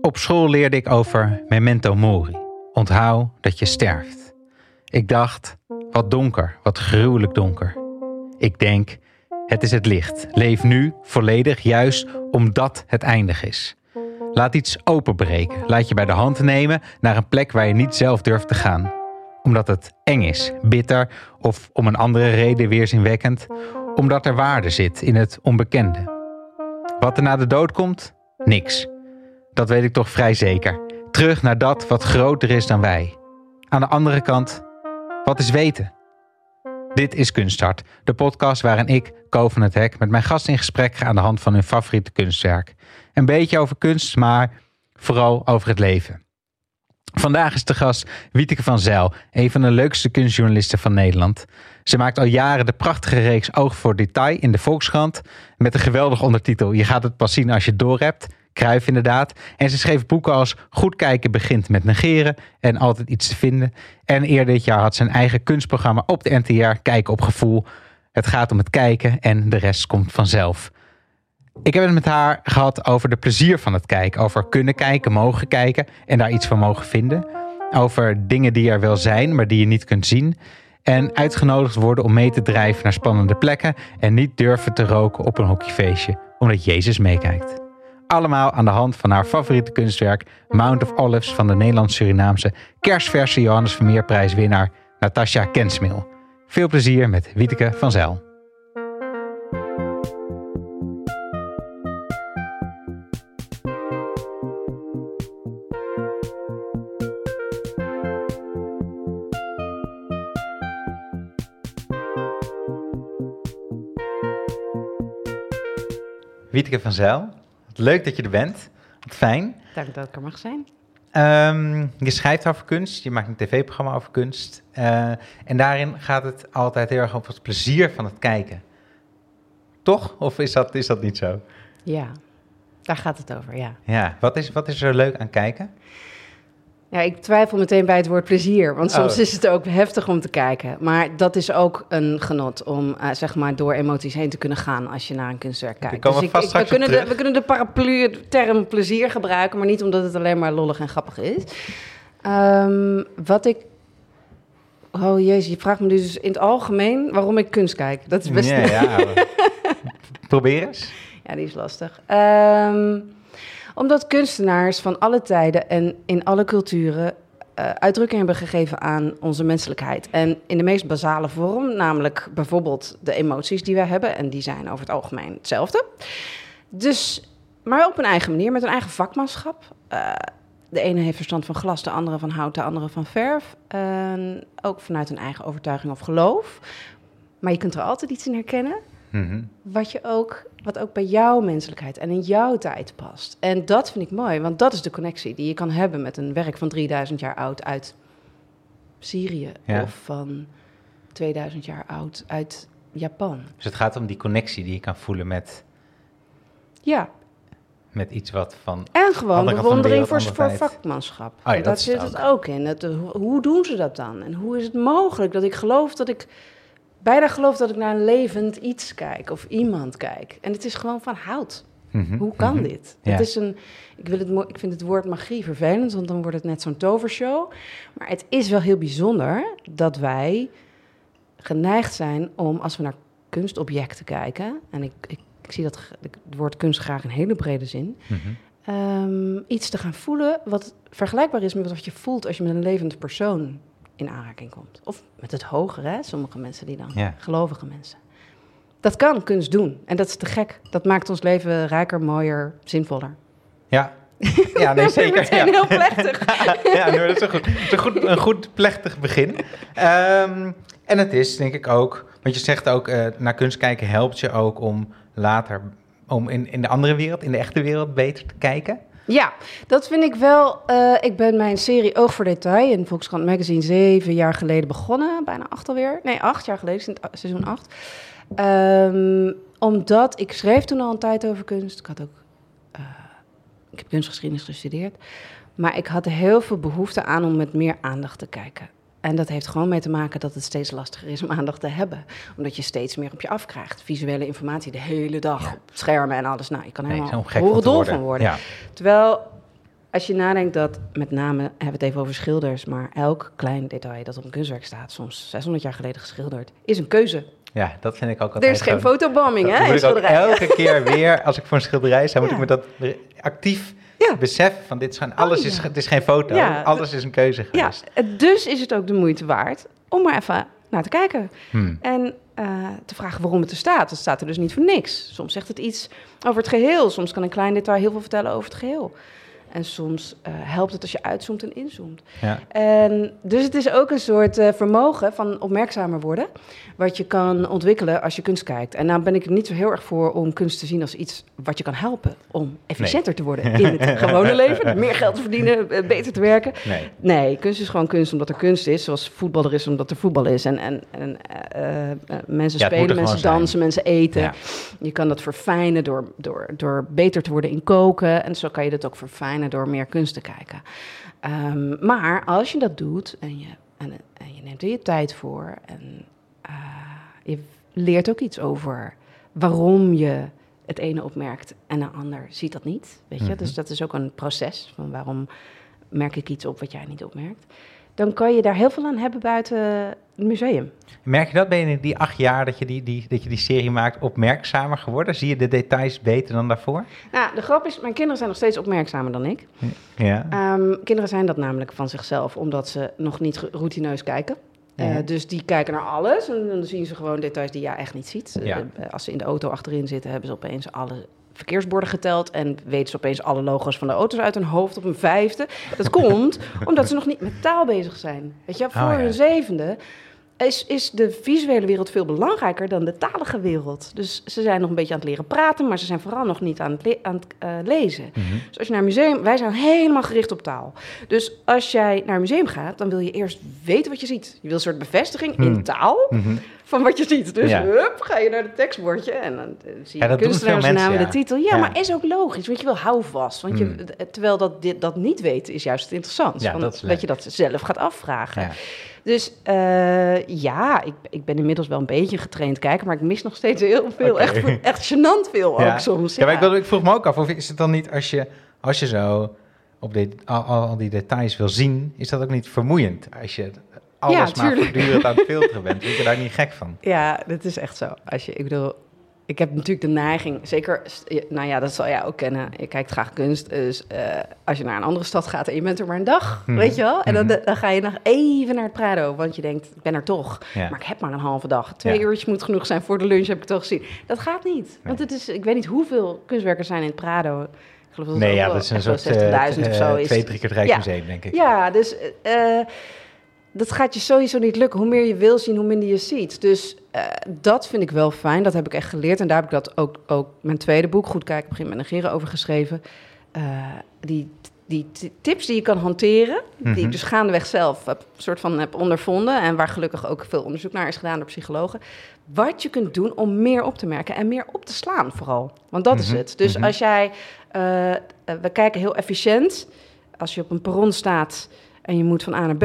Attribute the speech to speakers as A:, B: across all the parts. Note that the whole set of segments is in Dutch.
A: Op school leerde ik over memento mori. Onthoud dat je sterft. Ik dacht, wat donker, wat gruwelijk donker. Ik denk, het is het licht. Leef nu volledig, juist omdat het eindig is. Laat iets openbreken. Laat je bij de hand nemen naar een plek waar je niet zelf durft te gaan. Omdat het eng is, bitter of om een andere reden weerzinwekkend. Omdat er waarde zit in het onbekende. Wat er na de dood komt? Niks. Dat weet ik toch vrij zeker. Terug naar dat wat groter is dan wij. Aan de andere kant, wat is weten? Dit is Kunsthart, de podcast waarin ik, Ko van het Hek, met mijn gasten in gesprek ga aan de hand van hun favoriete kunstwerk. Een beetje over kunst, maar vooral over het leven. Vandaag is de gast Wieteke van Zijl, een van de leukste kunstjournalisten van Nederland. Ze maakt al jaren de prachtige reeks Oog voor Detail in de Volkskrant. Met een geweldige ondertitel Je gaat het pas zien als je het doorhebt. Kruif inderdaad. En ze schreef boeken als Goed kijken begint met negeren en altijd iets te vinden. En eerder dit jaar had ze een eigen kunstprogramma op de NTR, Kijken op gevoel. Het gaat om het kijken en de rest komt vanzelf. Ik heb het met haar gehad over de plezier van het kijken. Over kunnen kijken, mogen kijken en daar iets van mogen vinden. Over dingen die er wel zijn, maar die je niet kunt zien. En uitgenodigd worden om mee te drijven naar spannende plekken. En niet durven te roken op een hockeyfeestje, omdat Jezus meekijkt. Allemaal aan de hand van haar favoriete kunstwerk Mount of Olives van de Nederlands-Surinaamse kerstverse Johannes Vermeerprijswinnaar Natasja Kensmil. Veel plezier met Wieteke van Zijl. Wieteke van Zijl, leuk dat je er bent. Wat fijn.
B: Dank dat ik er mag zijn.
A: Um, je schrijft over kunst, je maakt een tv-programma over kunst. Uh, en daarin gaat het altijd heel erg over het plezier van het kijken. Toch? Of is dat, is dat niet zo?
B: Ja, daar gaat het over, ja.
A: Ja, wat is, wat is er leuk aan kijken?
B: Ja, ik twijfel meteen bij het woord plezier. Want soms oh. is het ook heftig om te kijken. Maar dat is ook een genot om uh, zeg maar door emoties heen te kunnen gaan als je naar een kunstwerk kijkt.
A: Dus ik, ik,
B: we, kunnen de, we kunnen de paraplu-term plezier gebruiken, maar niet omdat het alleen maar lollig en grappig is. Um, wat ik Oh jezus, je vraagt me dus in het algemeen waarom ik kunst kijk. Dat is best...
A: Ja, ja. Probeer eens.
B: Ja, die is lastig. Um, omdat kunstenaars van alle tijden en in alle culturen uh, uitdrukking hebben gegeven aan onze menselijkheid. En in de meest basale vorm, namelijk bijvoorbeeld de emoties die wij hebben. En die zijn over het algemeen hetzelfde. Dus, maar op een eigen manier, met een eigen vakmanschap. Uh, de ene heeft verstand van glas, de andere van hout, de andere van verf. Ook vanuit een eigen overtuiging of geloof. Maar je kunt er altijd iets in herkennen. Mm Wat, je ook, wat ook bij jouw menselijkheid en in jouw tijd past. En dat vind ik mooi, want dat is de connectie die je kan hebben met een werk van 3000 jaar oud uit Syrië. Of van 2000 jaar oud uit Japan.
A: Dus het gaat om die connectie die je kan voelen met.
B: Ja.
A: Met iets wat van.
B: En gewoon bewondering voor, voor vakmanschap. Oh ja, dat, zit het ook in. Het, hoe doen ze dat dan? En hoe is het mogelijk dat ik geloof dat ik bijna geloof dat ik naar een levend iets kijk of iemand kijk. En het is gewoon van hout. Mhm, Hoe kan mhm. dit? Het is een, ik, wil het, ik vind het woord magie vervelend, want dan wordt het net zo'n tovershow. Maar het is wel heel bijzonder dat wij geneigd zijn om, als we naar kunstobjecten kijken, en ik, ik, ik zie dat het woord kunst graag in hele brede zin, mhm. ehm, iets te gaan voelen wat vergelijkbaar is met wat je voelt als je met een levende persoon in aanraking komt. Of met het hogere, hè? sommige mensen die dan, ja. gelovige mensen. Dat kan kunst doen. En dat is te gek. Dat maakt ons leven rijker, mooier, zinvoller.
A: Ja, ja, nee, zeker.
B: ja. heel plechtig.
A: ja, nee, dat is een goed, een goed, een goed plechtig begin. Um, en het is, denk ik ook, want je zegt ook, uh, naar kunst kijken helpt je ook om later, om in, in de andere wereld, in de echte wereld, beter te kijken.
B: Ja, dat vind ik wel. Uh, ik ben mijn serie Oog voor Detail in Volkskrant Magazine zeven jaar geleden begonnen. Bijna acht alweer. Nee, acht jaar geleden, seizoen acht. Um, omdat ik schreef toen al een tijd over kunst. Ik had ook. Uh, ik heb kunstgeschiedenis gestudeerd. Maar ik had heel veel behoefte aan om met meer aandacht te kijken. En dat heeft gewoon mee te maken dat het steeds lastiger is om aandacht te hebben. Omdat je steeds meer op je afkrijgt. Visuele informatie de hele dag op schermen en alles. Nou, je kan helemaal nee, dol van worden. Ja. Terwijl als je nadenkt dat, met name, hebben we het even over schilders, maar elk klein detail dat op een kunstwerk staat, soms 600 jaar geleden geschilderd, is een keuze.
A: Ja, dat vind ik ook altijd.
B: Er is geen fotobombing, hè?
A: Moet ik ook elke keer weer, als ik voor een schilderij sta, moet ik me dat actief ja. beseffen van dit gewoon, alles oh, is, het is geen foto, alles is een keuze geweest.
B: Ja, dus is het ook de moeite waard om maar even naar te kijken. Hmm. En uh, te vragen waarom het er staat. Het staat er dus niet voor niks. Soms zegt het iets over het geheel. Soms kan een klein detail heel veel vertellen over het geheel. En soms uh, helpt het als je uitzoomt en inzoomt. Ja. En dus het is ook een soort uh, vermogen van opmerkzamer worden, wat je kan ontwikkelen als je kunst kijkt. En nou ben ik er niet zo heel erg voor om kunst te zien als iets wat je kan helpen om efficiënter te worden in het gewone leven, meer geld te verdienen, eh, beter te werken. Nee. nee. kunst is gewoon kunst omdat er kunst is, zoals voetbal er is omdat er voetbal is. En, en, en uh, mensen spelen, mensen dansen, mensen eten. Ja. Je kan dat verfijnen door, door, door beter te worden in koken. En zo kan je dat ook verfijnen door meer kunst te kijken. Ehm, maar als je dat doet en je, en, en je neemt er je tijd voor en uh, je leert ook iets over waarom je het ene opmerkt en de ander ziet dat niet. Weet je? Mhm. Dus dat is ook een proces van waarom merk ik iets op wat jij niet opmerkt dan kan je daar heel veel aan hebben buiten het museum.
A: Merk je dat? Ben je in die acht jaar dat je die, die, dat je die serie maakt opmerkzamer geworden? Zie je de details beter dan daarvoor?
B: Nou, de grap is, mijn kinderen zijn nog steeds opmerkzamer dan ik. Ja. Um, kinderen zijn dat namelijk van zichzelf, omdat ze nog niet routineus kijken. Uh, dus die kijken naar alles en dan zien ze gewoon details die jij echt niet ziet. Ja. Uh, als ze in de auto achterin zitten, hebben ze opeens alle verkeersborden geteld en weten ze opeens alle logo's van de auto's uit hun hoofd op een vijfde. Dat komt omdat ze nog niet met taal bezig zijn. Weet je, voor oh, hun zevende is, is de visuele wereld veel belangrijker dan de talige wereld. Dus ze zijn nog een beetje aan het leren praten, maar ze zijn vooral nog niet aan het, aan het eh, lezen. Mhm. Dus als je naar een museum, wij zijn helemaal gericht op taal. Dus als jij naar een museum gaat, dan wil je eerst weten wat je ziet. Je wil een soort bevestiging in mhm. taal. Mhm. Van wat je ziet. Dus hup, ga je naar het tekstbordje en dan eh, zie je ja, kunstenaarsnaam en de titel. Ja, maar is ook logisch, want je wil houvast. Want je, terwijl dat, dit, dat niet weten is juist het interessant. Ja, dat, dat je dat zelf gaat afvragen. Dus uh, ja, ik, ik ben inmiddels wel een beetje getraind kijken, maar ik mis nog steeds heel veel. Echt, echt gênant veel ook soms.
A: Ja, maar ik, ik, vroeg me ook af, of is het dan niet als je, als je zo op dit, al, al, die details wil zien, is dat ook niet vermoeiend als je alles maar voortdurend aan het filteren bent? Word je daar niet gek van?
B: Ja, dat is echt zo. Als je, ik bedoel, ik heb natuurlijk de neiging, zeker, nou ja, dat zal jij ook kennen. Je kijkt graag kunst. Dus uh, als je naar een andere stad gaat en je bent er maar een dag, mhm. weet je wel? En dan, mhm. dan, ga je nog even naar het Prado, want je denkt, ik ben er toch. Maar ik heb maar een halve dag. Twee uurtjes moet genoeg zijn voor de lunch, heb ik toch gezien. Dat gaat niet. Want het is, ik weet niet hoeveel kunstwerkers zijn in het Prado. Ik
A: geloof dat nee, ja, dat is een soort 60.000 uh, of eh, zo. Is twee, drie keer het Rijksmuseum, denk ik.
B: Ja, dus... Uh, dat gaat je sowieso niet lukken. Hoe meer je wil zien, hoe minder je ziet. Dus uh, dat vind ik wel fijn. Dat heb ik echt geleerd. En daar heb ik dat ook, ook mijn tweede boek, Goed Kijken, Begin met Negeren, over geschreven. Uh, die, die tips die je kan hanteren, die ik mhm. dus gaandeweg zelf heb, soort van heb ondervonden. En waar gelukkig ook veel onderzoek naar is gedaan door psychologen. Wat je kunt doen om meer op te merken en meer op te slaan, vooral. Want dat is mhm. het. Dus mhm. als jij, uh, we kijken heel efficiënt. Als je op een perron staat en je moet van A naar B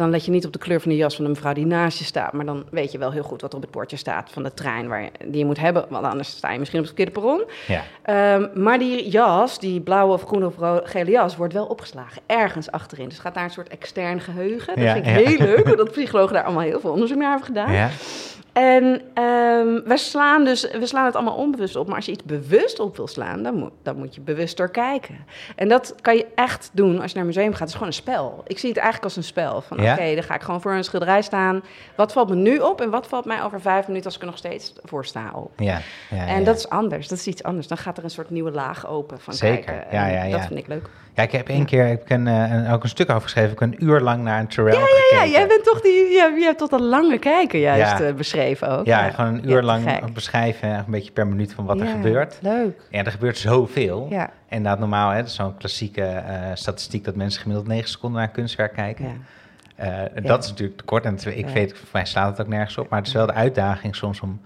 B: dan let je niet op de kleur van de jas van de mevrouw die naast je staat. Maar dan weet je wel heel goed wat er op het bordje staat van de trein waar je, die je moet hebben. Want anders sta je misschien op het verkeerde perron. Ja. Ehm, maar die jas, die blauwe of groene of gele jas, wordt wel opgeslagen. Ergens achterin. Dus gaat naar een soort extern geheugen. Dat vind ik heel leuk. Dat psychologen daar allemaal heel veel onderzoek naar hebben gedaan. En um, we, slaan dus, we slaan het allemaal onbewust op. Maar als je iets bewust op wil slaan, dan moet, dan moet je bewuster kijken. En dat kan je echt doen als je naar een museum gaat. Het is gewoon een spel. Ik zie het eigenlijk als een spel. Van oké, dan ga ik gewoon voor een schilderij staan. Wat valt me nu op en wat valt mij over vijf minuten als ik er nog steeds voor sta op? Ja, ja en dat is anders. Dat is iets anders. Dan gaat er een soort nieuwe laag open van Zeker. kijken. Ja, ja, ja. Dat vind ik leuk.
A: Ja, ik heb één keer heb ik een, eh, een, ook een stuk over geschreven. Ik heb een uur lang naar een Terrell
B: ja, ja, ja, jij bent toch die, je, je hebt toch dat lange kijken juist uh, beschreven ook.
A: Ja, gewoon een uur lang beschrijven, een beetje per minuut van wat er gebeurt.
B: Leuk.
A: Ja, er gebeurt zoveel. Ja. En dat normaal, hè, zo'n klassieke uh, statistiek dat mensen gemiddeld 9 seconden naar een kunstwerk kijken. Ja. Dat is natuurlijk te kort. En ik weet, voor mij slaat het ook nergens op. Maar het is wel de uitdaging soms om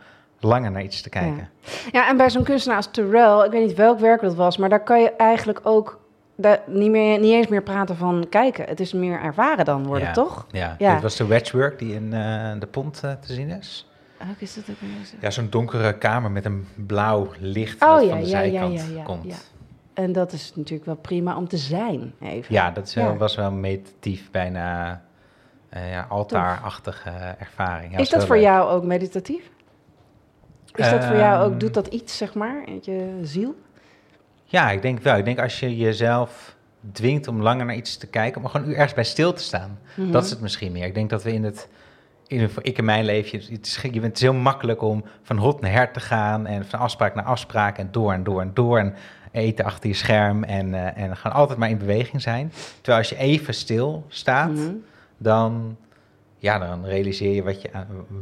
A: langer naar iets te kijken.
B: Ja, ja en bij zo'n kunstenaar als Terrell, ik weet niet welk werk dat was, maar daar kan je eigenlijk ook niet, meer, niet eens meer praten van kijken. Het is meer ervaren dan worden, toch?
A: Ja. ja, dit was de wedgework die in uh, de pont uh, te zien is.
B: Ook oh, is dat ook
A: Ja, zo'n donkere kamer met een blauw licht oh, dat ja, van de zijkant komt.
B: En dat is natuurlijk wel prima om te zijn, even.
A: Ja, dat was wel meditatief, bijna uh, ja, altaarachtige ervaring.
B: Ja, is dat voor jou ook meditatief? Is dat voor jou ook, ehm. doet dat iets, zeg maar, in je ziel?
A: Ja, ik denk wel. Ik denk als je jezelf dwingt om langer naar iets te kijken, om gewoon ergens bij stil te staan. Mhm. Dat is het misschien meer. Ik denk dat we in het, in ik in mijn leven, het is, je bent het is heel makkelijk om van hot naar her te gaan en van afspraak naar afspraak en door en door en door en eten achter je scherm en, uh, en gewoon altijd maar in beweging zijn. Terwijl als je even stil staat, mhm. dan ja, dan realiseer je wat je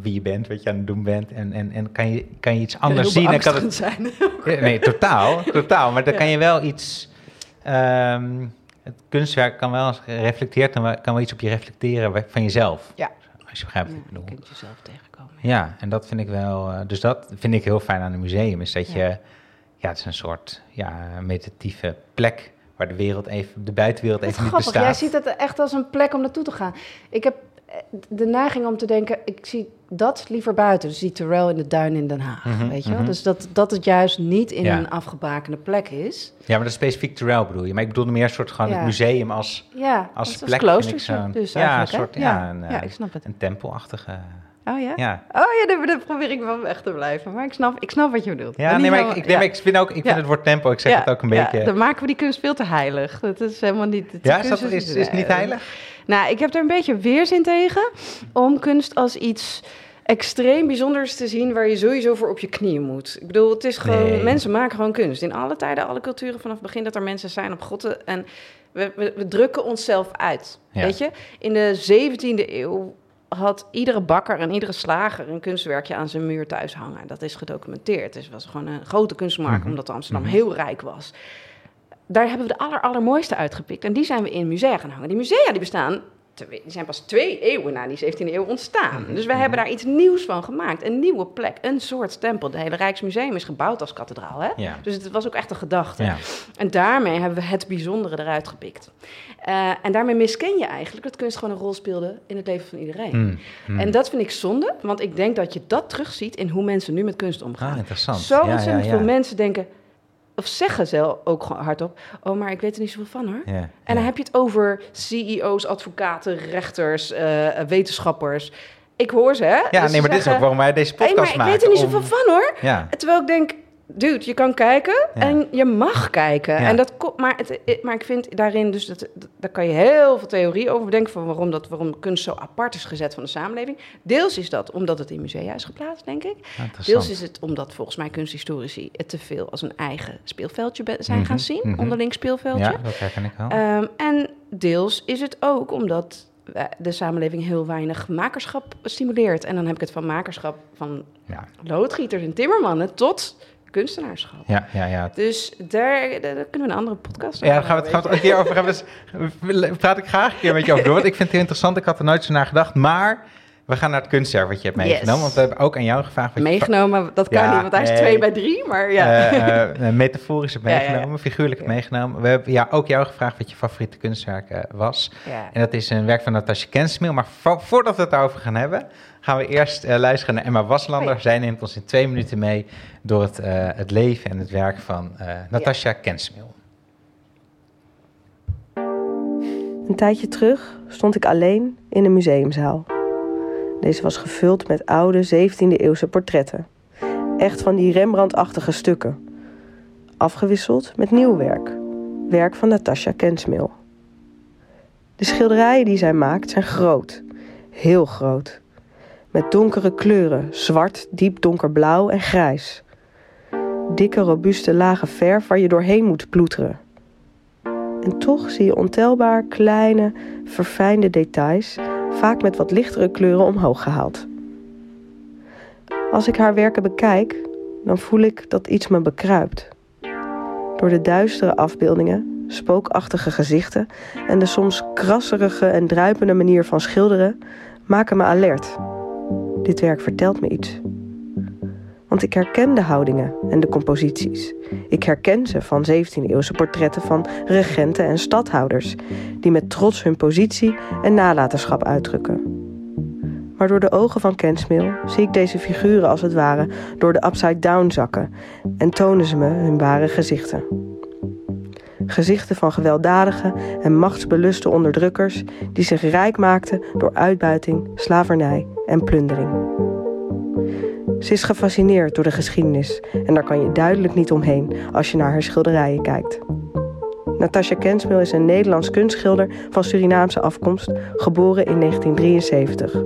A: wie je bent, wat je aan het doen bent. En, en, en kan, je, kan je iets anders zien.
B: En
A: kan
B: het zijn.
A: nee, totaal, totaal. Maar dan kan je wel iets. Um, het kunstwerk kan wel reflecteert, kan wel iets op je reflecteren van jezelf.
B: Ja.
A: Als je begrijpt wat ik
B: bedoel. Je kunt jezelf tegenkomen.
A: Ja. en dat vind ik wel. Uh, dus dat vind ik heel fijn aan een museum. Is dat je. Ja, het is een soort ja, meditatieve plek waar de wereld even, de buitenwereld even niet bestaat.
B: Jij ziet het echt als een plek om naartoe te gaan. Ik heb de neiging om te denken, ik zie dat liever buiten. Dus die Terrell in de duin in Den Haag, mhm, weet je wel? Mhm. Dus dat, dat het juist niet in een afgebakende plek is.
A: Ja, maar dat is specifiek Terrell bedoel je. Maar ik bedoelde meer een soort gewoon het museum als,
B: ja,
A: als plek.
B: Kloosters, dus
A: ja, een soort, ja, een,
B: ja, ik snap het.
A: Een tempelachtige...
B: Oh ja?
A: ja?
B: Oh ja, daar, probeer ik wel weg te blijven. Maar ik snap, ik snap wat je bedoelt.
A: Ja, nee, maar ik, ik, ik vind ook, ik vind het woord tempo, ik zeg het ook een beetje...
B: Ja, dan maken we die kunst veel te heilig. Dat is helemaal niet...
A: Ja, is, dat, is, is, niet heilig?
B: Nou, ik heb er een beetje weerzin tegen om kunst als iets extreem bijzonders te zien waar je sowieso voor op je knieën moet. Ik bedoel, het is gewoon, mensen maken gewoon kunst. In alle tijden, alle culturen, vanaf het begin dat er mensen zijn op goden. En we, we, we drukken onszelf uit, weet je. In de 17e eeuw had iedere bakker en iedere slager een kunstwerkje aan zijn muur thuis hangen. Dat is gedocumenteerd. Het was gewoon een grote kunstmarkt, mm omdat Amsterdam mhm. heel rijk was daar hebben we de aller, allermooiste uitgepikt. En die zijn we in musea gaan hangen. Die musea die bestaan, die zijn pas twee eeuwen na die 17e eeuw ontstaan. Mhm, dus wij hebben mhm. daar iets nieuws van gemaakt. Een nieuwe plek, een soort tempel. Het hele Rijksmuseum is gebouwd als kathedraal. Hè? Dus het was ook echt een gedachte. Ja. En daarmee hebben we het bijzondere eruit gepikt. Uh, en daarmee misken je eigenlijk dat kunst gewoon een rol speelde in het leven van iedereen. Mhm, en dat vind ik zonde, want ik denk dat je dat terugziet in hoe mensen nu met kunst omgaan.
A: Ah, interessant.
B: Zo ontzettend veel mensen denken of zeggen ze ook hardop: Oh, maar ik weet er niet zoveel van hoor. Ja, en dan heb je het over CEO's, advocaten, rechters, uh, wetenschappers. Ik hoor ze, hè?
A: Ja, nee, maar dit is ook waarom wij deze podcast
B: maken.
A: Maar
B: ik weet er niet zoveel van hoor. Ja. Terwijl ik denk, dude, je kan kijken en je mag kijken. En dat, maar, het, maar ik vind daarin, dus dat, daar kan je heel veel theorie over bedenken van waarom, dat, waarom kunst zo apart is gezet van de samenleving. Deels is dat omdat het in musea is geplaatst, denk ik. Deels is het omdat volgens mij kunsthistorici het te veel als een eigen speelveldje zijn gaan mhm, zien, mm onderling speelveldje.
A: Ja, dat herken ik wel. Um,
B: en deels is het ook omdat de samenleving heel weinig makerschap stimuleert. En dan heb ik het van makerschap van ja. loodgieters en timmermannen tot kunstenaarschap.
A: Ja, ja, ja.
B: Dus daar, daar, kunnen we een andere podcast
A: over Ja, daar gaan we het, gaan we het een keer over hebben. Dus, praat ik graag een keer met je over door. Want ik vind het heel interessant. Ik had er nooit zo naar gedacht. Maar we gaan naar het kunstwerk wat je hebt meegenomen. Want we hebben ook aan jou gevraagd.
B: meegenomen, dat kan niet, want hij is twee bij drie. Maar ja.
A: Uh, uh, metaforisch heb meegenomen, figuurlijk heb meegenomen. We hebben ja, ook jou gevraagd wat je favoriete kunstwerk uh, was. En dat is een werk van Natasja Kensmil. Maar voordat we het daarover gaan hebben, gaan we eerst uh, luisteren naar Emma Waslander. Zij neemt ons in twee minuten mee door het, uh, het leven en het werk van uh, Natasja ja. Kensmil.
C: Een tijdje terug stond ik alleen in een museumzaal. Deze was gevuld met oude 17e-eeuwse portretten. Echt van die Rembrandt-achtige stukken. Afgewisseld met nieuw werk. Werk van Natasja Kensmil. De schilderijen die zij maakt zijn groot. Heel groot met donkere kleuren, zwart, diep donkerblauw en grijs. Dikke, robuuste lagen verf waar je doorheen moet ploeteren. En toch zie je ontelbaar kleine, verfijnde details, vaak met wat lichtere kleuren omhoog gehaald. Als ik haar werken bekijk, dan voel ik dat iets me bekruipt. Door de duistere afbeeldingen, spookachtige gezichten en de soms krasserige en druipende manier van schilderen maken me alert. Dit werk vertelt me iets. Want ik herken de houdingen en de composities. Ik herken ze van 17e-eeuwse portretten van regenten en stadhouders, die met trots hun positie en nalatenschap uitdrukken. Maar door de ogen van Kensmil zie ik deze figuren als het ware door de upside down zakken en tonen ze me hun ware gezichten. Gezichten van gewelddadige en machtsbeluste onderdrukkers die zich rijk maakten door uitbuiting, slavernij en plundering. Ze is gefascineerd door de geschiedenis en daar kan je duidelijk niet omheen als je naar haar schilderijen kijkt. Natasja Kensmil is een Nederlands kunstschilder van Surinaamse afkomst, geboren in 1973.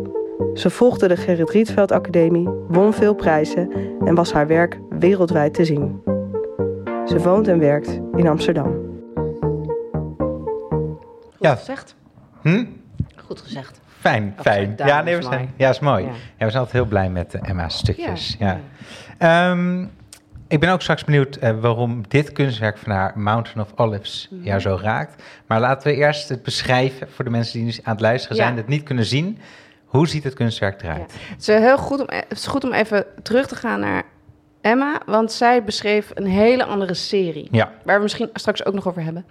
C: Ze volgde de Gerrit Rietveld Academie, won veel prijzen en was haar werk wereldwijd te zien. Ze woont en werkt in Amsterdam.
B: Goed ja. gezegd.
A: Hm?
B: Goed gezegd.
A: Fijn, fijn. Ja, nee, we zijn, ja, is mooi. Ja. we zijn altijd heel blij met Emma's stukjes. Ja. Ehm, ik ben ook straks benieuwd uh, waarom dit kunstwerk van haar, Mountain of Olives, mm jou zo raakt. Maar laten we eerst het beschrijven voor de mensen die nu aan het luisteren zijn, het niet kunnen zien. Hoe ziet het kunstwerk eruit?
B: Het, is heel goed om, het is goed om even terug te gaan naar Emma, want zij beschreef een hele andere serie.
A: Ja.
B: Waar we misschien straks ook nog over hebben.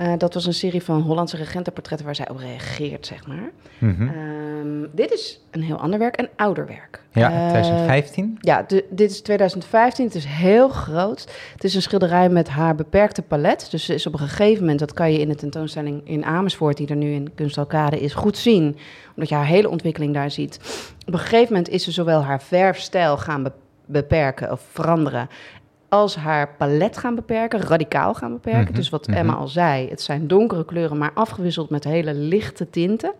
B: Uh, dat was een serie van Hollandse regentenportretten waar zij op reageert, zeg maar. Mm -hmm. dit is een heel ander werk, een ouder werk.
A: Ja, 2015? Uh,
B: ja, de, dit is 2015. Het is heel groot. Het is een schilderij met haar beperkte palet. Dus ze is op een gegeven moment, dat kan je in de tentoonstelling in Amersfoort, die er nu in Kunstalkade is, goed zien. Omdat je haar hele ontwikkeling daar ziet. Op een gegeven moment is ze zowel haar verfstijl gaan beperken beperken of veranderen. Als haar palet gaan beperken, radicaal gaan beperken. Mhm, dus wat Emma mhm. al zei, het zijn donkere kleuren, maar afgewisseld met hele lichte tinten.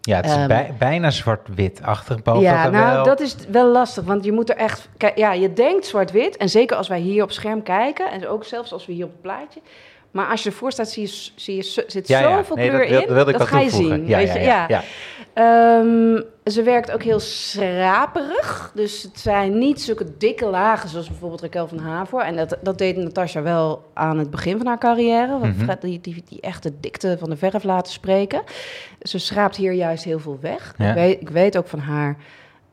A: Ja, het is um, bijna zwart-wit achter boven.
B: Ja, nou, dat is wel lastig, want je moet er echt... Ja, je denkt zwart-wit, en zeker als wij hier op scherm kijken... en ook zelfs als we hier op het plaatje... Maar als je ervoor staat, zie je, zie je zit zoveel kleur in. Dat, dat ga je zien. Ja, weet je? ja, ja. Um, ze werkt ook heel schraperig. Dus het zijn niet zulke dikke lagen zoals bijvoorbeeld Raquel van Haver. En dat, dat deed Natasja wel aan het begin van haar carrière. Want mm die, die, die echte dikte van de verf laten spreken. Ze schraapt hier juist heel veel weg. Ik, weet, ik weet ook van haar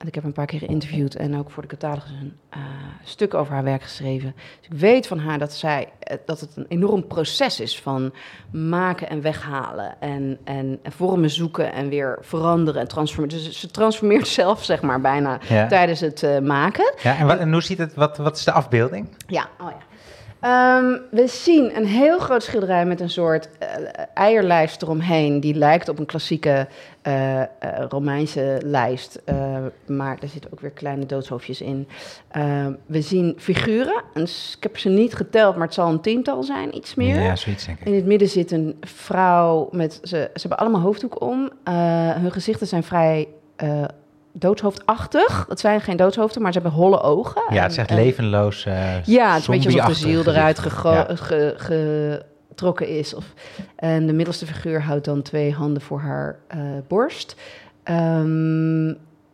B: ik heb een paar keer geïnterviewd en ook voor de catalogus een uh, stuk over haar werk geschreven. Dus ik weet van haar dat, zij, eh, dat het een enorm proces is van maken en weghalen. En, en, vormen zoeken en weer veranderen en transformeren. Dus ze transformeert zelf, zeg maar, bijna tijdens het uh, maken.
A: Ja, en, wat, en hoe ziet het, wat, wat is de afbeelding?
B: Ja, oh ja. Um, we zien een heel groot schilderij met een soort uh, eierlijst eromheen. Die lijkt op een klassieke uh, uh, Romeinse lijst. maar er zitten ook weer kleine doodshoofdjes in. Ehm, we zien figuren. ik heb ze niet geteld, maar het zal een tiental zijn, iets meer.
A: Ja, zoiets denk ik.
B: In het midden zit een vrouw met. Ze, ze hebben allemaal hoofddoek om. hun gezichten zijn vrij doodshoofdachtig. Het zijn geen doodshoofden, maar ze hebben holle ogen.
A: Ja, het is echt levenloos. Uh,
B: ja, het is een beetje alsof de ziel eruit getrokken is. Of, en de middelste figuur houdt dan twee handen voor haar uh, borst. Um,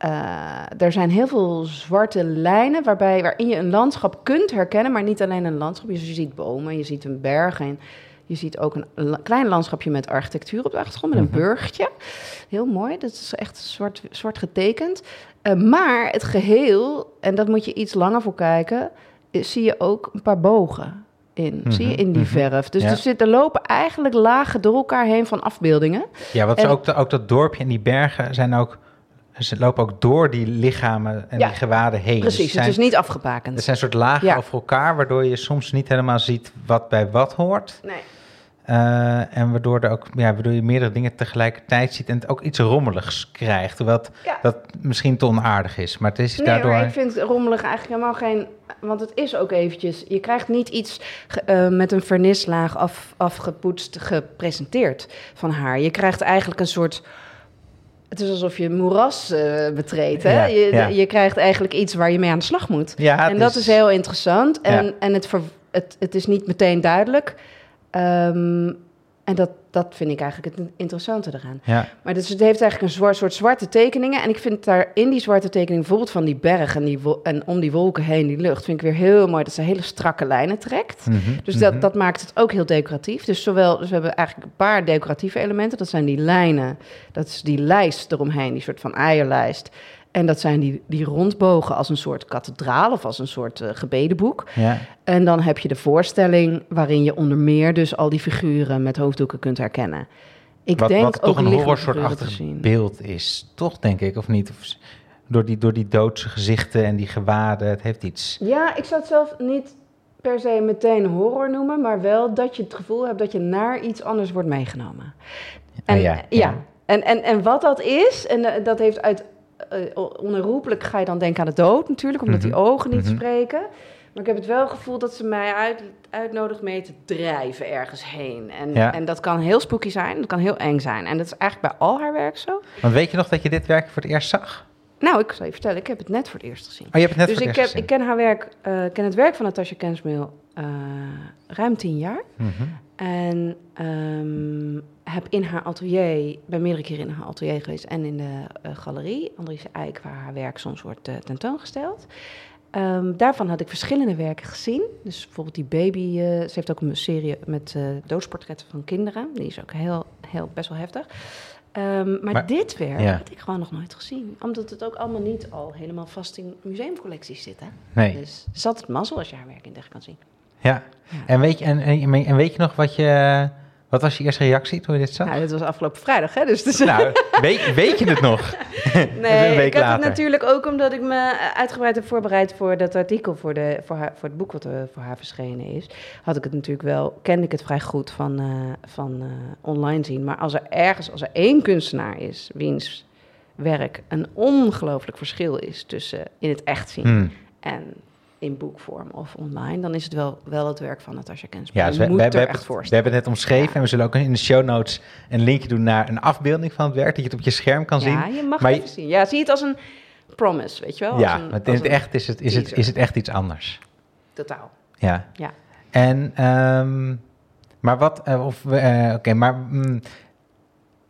B: uh, er zijn heel veel zwarte lijnen waarbij, waarin je een landschap kunt herkennen, maar niet alleen een landschap. Dus je ziet bomen, je ziet een berg en je ziet ook een klein landschapje met architectuur op de achtergrond, met een mhm. burgtje. Heel mooi, dat is echt zwart, zwart getekend. Uh, maar het geheel, en dat moet je iets langer voor kijken, is, zie je ook een paar bogen in. Zie je mhm, in die mhm. verf. Dus er, zitten, lopen eigenlijk lagen door elkaar heen van afbeeldingen.
A: Ja, wat ook, ook dat dorpje en die bergen zijn ook ze lopen ook door die lichamen en die gewaden heen.
B: Precies, het, is niet afgebakend.
A: Er zijn soort lagen over elkaar, waardoor je soms niet helemaal ziet wat bij wat hoort.
B: Nee.
A: Uh, en waardoor, er ook, ja, waardoor je meerdere dingen tegelijkertijd ziet en het ook iets rommeligs krijgt. Terwijl dat misschien te onaardig is. Maar het is
B: nee,
A: daardoor.
B: ik vind rommelig eigenlijk helemaal geen. Want het is ook eventjes. Je krijgt niet iets uh, met een vernislaag af, afgepoetst gepresenteerd van haar. Je krijgt eigenlijk een soort. Het is alsof je een moeras uh, betreedt. Hè? je, ja. je krijgt eigenlijk iets waar je mee aan de slag moet.
A: Ja,
B: en dat is... is heel interessant. En, en het, ver, het, het is niet meteen duidelijk. Um, en dat, dat vind ik eigenlijk het interessante eraan.
A: Ja.
B: Maar dus het heeft eigenlijk een zwart, soort zwarte tekeningen. En ik vind daar in die zwarte tekening, bijvoorbeeld van die berg en, die en om die wolken heen, die lucht, vind ik weer heel mooi dat ze hele strakke lijnen trekt. Mm -hmm, dus dat, mhm. dat maakt het ook heel decoratief. Dus zowel, dus we hebben eigenlijk een paar decoratieve elementen. Dat zijn die lijnen, dat is die lijst eromheen, die soort van eierlijst. En dat zijn die, die rondbogen als een soort kathedraal of als een soort uh, gebedenboek.
A: Ja.
B: En dan heb je de voorstelling waarin je onder meer dus al die figuren met hoofddoeken kunt herkennen. Ik
A: wat,
B: denk
A: wat toch een horrorsoortachtig beeld is, toch denk ik, of niet? Of, door, die, door die doodse gezichten en die gewaden, het heeft iets.
B: Ja, ik zou het zelf niet per se meteen horror noemen, maar wel dat je het gevoel hebt dat je naar iets anders wordt meegenomen. En, ja, ja. En, en, en wat dat is, en eh, dat heeft uit. Uh, onherroepelijk ga je dan denken aan de dood natuurlijk, omdat die mhm. ogen niet mhm. spreken. Maar ik heb het wel gevoel dat ze mij uit, uitnodigt mee te drijven ergens heen. En, en dat kan heel spooky zijn, dat kan heel eng zijn. En dat is eigenlijk bij al haar werk zo.
A: Want weet je nog dat je dit werk voor het eerst zag?
B: Nou, ik zal je vertellen, ik heb het net voor het eerst gezien. Oh,
A: je hebt het net
B: dus
A: voor
B: het
A: ik eerst
B: heb, ik ken haar werk, uh, ken het werk van Natasha Kensmeel uh, ruim tien jaar. Mm En um, heb in haar atelier, ben meerdere keren in haar atelier geweest en in de uh, galerie, Andries Eijk, waar haar werk soms wordt tentoongesteld. Um, daarvan had ik verschillende werken gezien. Dus bijvoorbeeld die baby, uh, ze heeft ook een serie met doodsportretten van kinderen. Die is ook heel, heel best wel heftig. Um, maar, dit werk had ik gewoon nog nooit gezien. Omdat het ook allemaal niet al helemaal vast in museumcollecties zit. Hè?
A: Nee.
B: Dus zat het mazzel als je haar werk in kan zien.
A: Ja, ja. En, weet je, en, en, en weet je nog wat je wat was je eerste reactie toen je dit zag?
B: Nou, dit was afgelopen vrijdag, hè? Dus, dus
A: nou, weet, weet, je het nog?
B: nee, ik had het natuurlijk ook omdat ik me uitgebreid heb voorbereid voor dat artikel voor, de, voor, haar, voor het boek wat er voor haar verschenen is. Had ik het natuurlijk wel, kende ik het vrij goed van, uh, van uh, online zien. Maar als er ergens, als er één kunstenaar is, wiens werk een ongelooflijk verschil is tussen in het echt zien hmm. en in boekvorm of online, dan is het wel, wel het werk van Natasha Kensman.
A: Ja, dus we, we, we, hebben het, we hebben het net omschreven en we zullen ook in de show notes een linkje doen naar een afbeelding van het werk, dat je het op je scherm kan zien.
B: Ja, je mag maar het even zien. Ja, zie het als een promise, weet je wel?
A: Ja, maar in het echt is het, is, het, is het echt iets anders.
B: Totaal.
A: Ja.
B: ja.
A: En, um, maar wat, uh, of, uh, oké, maar... Mm,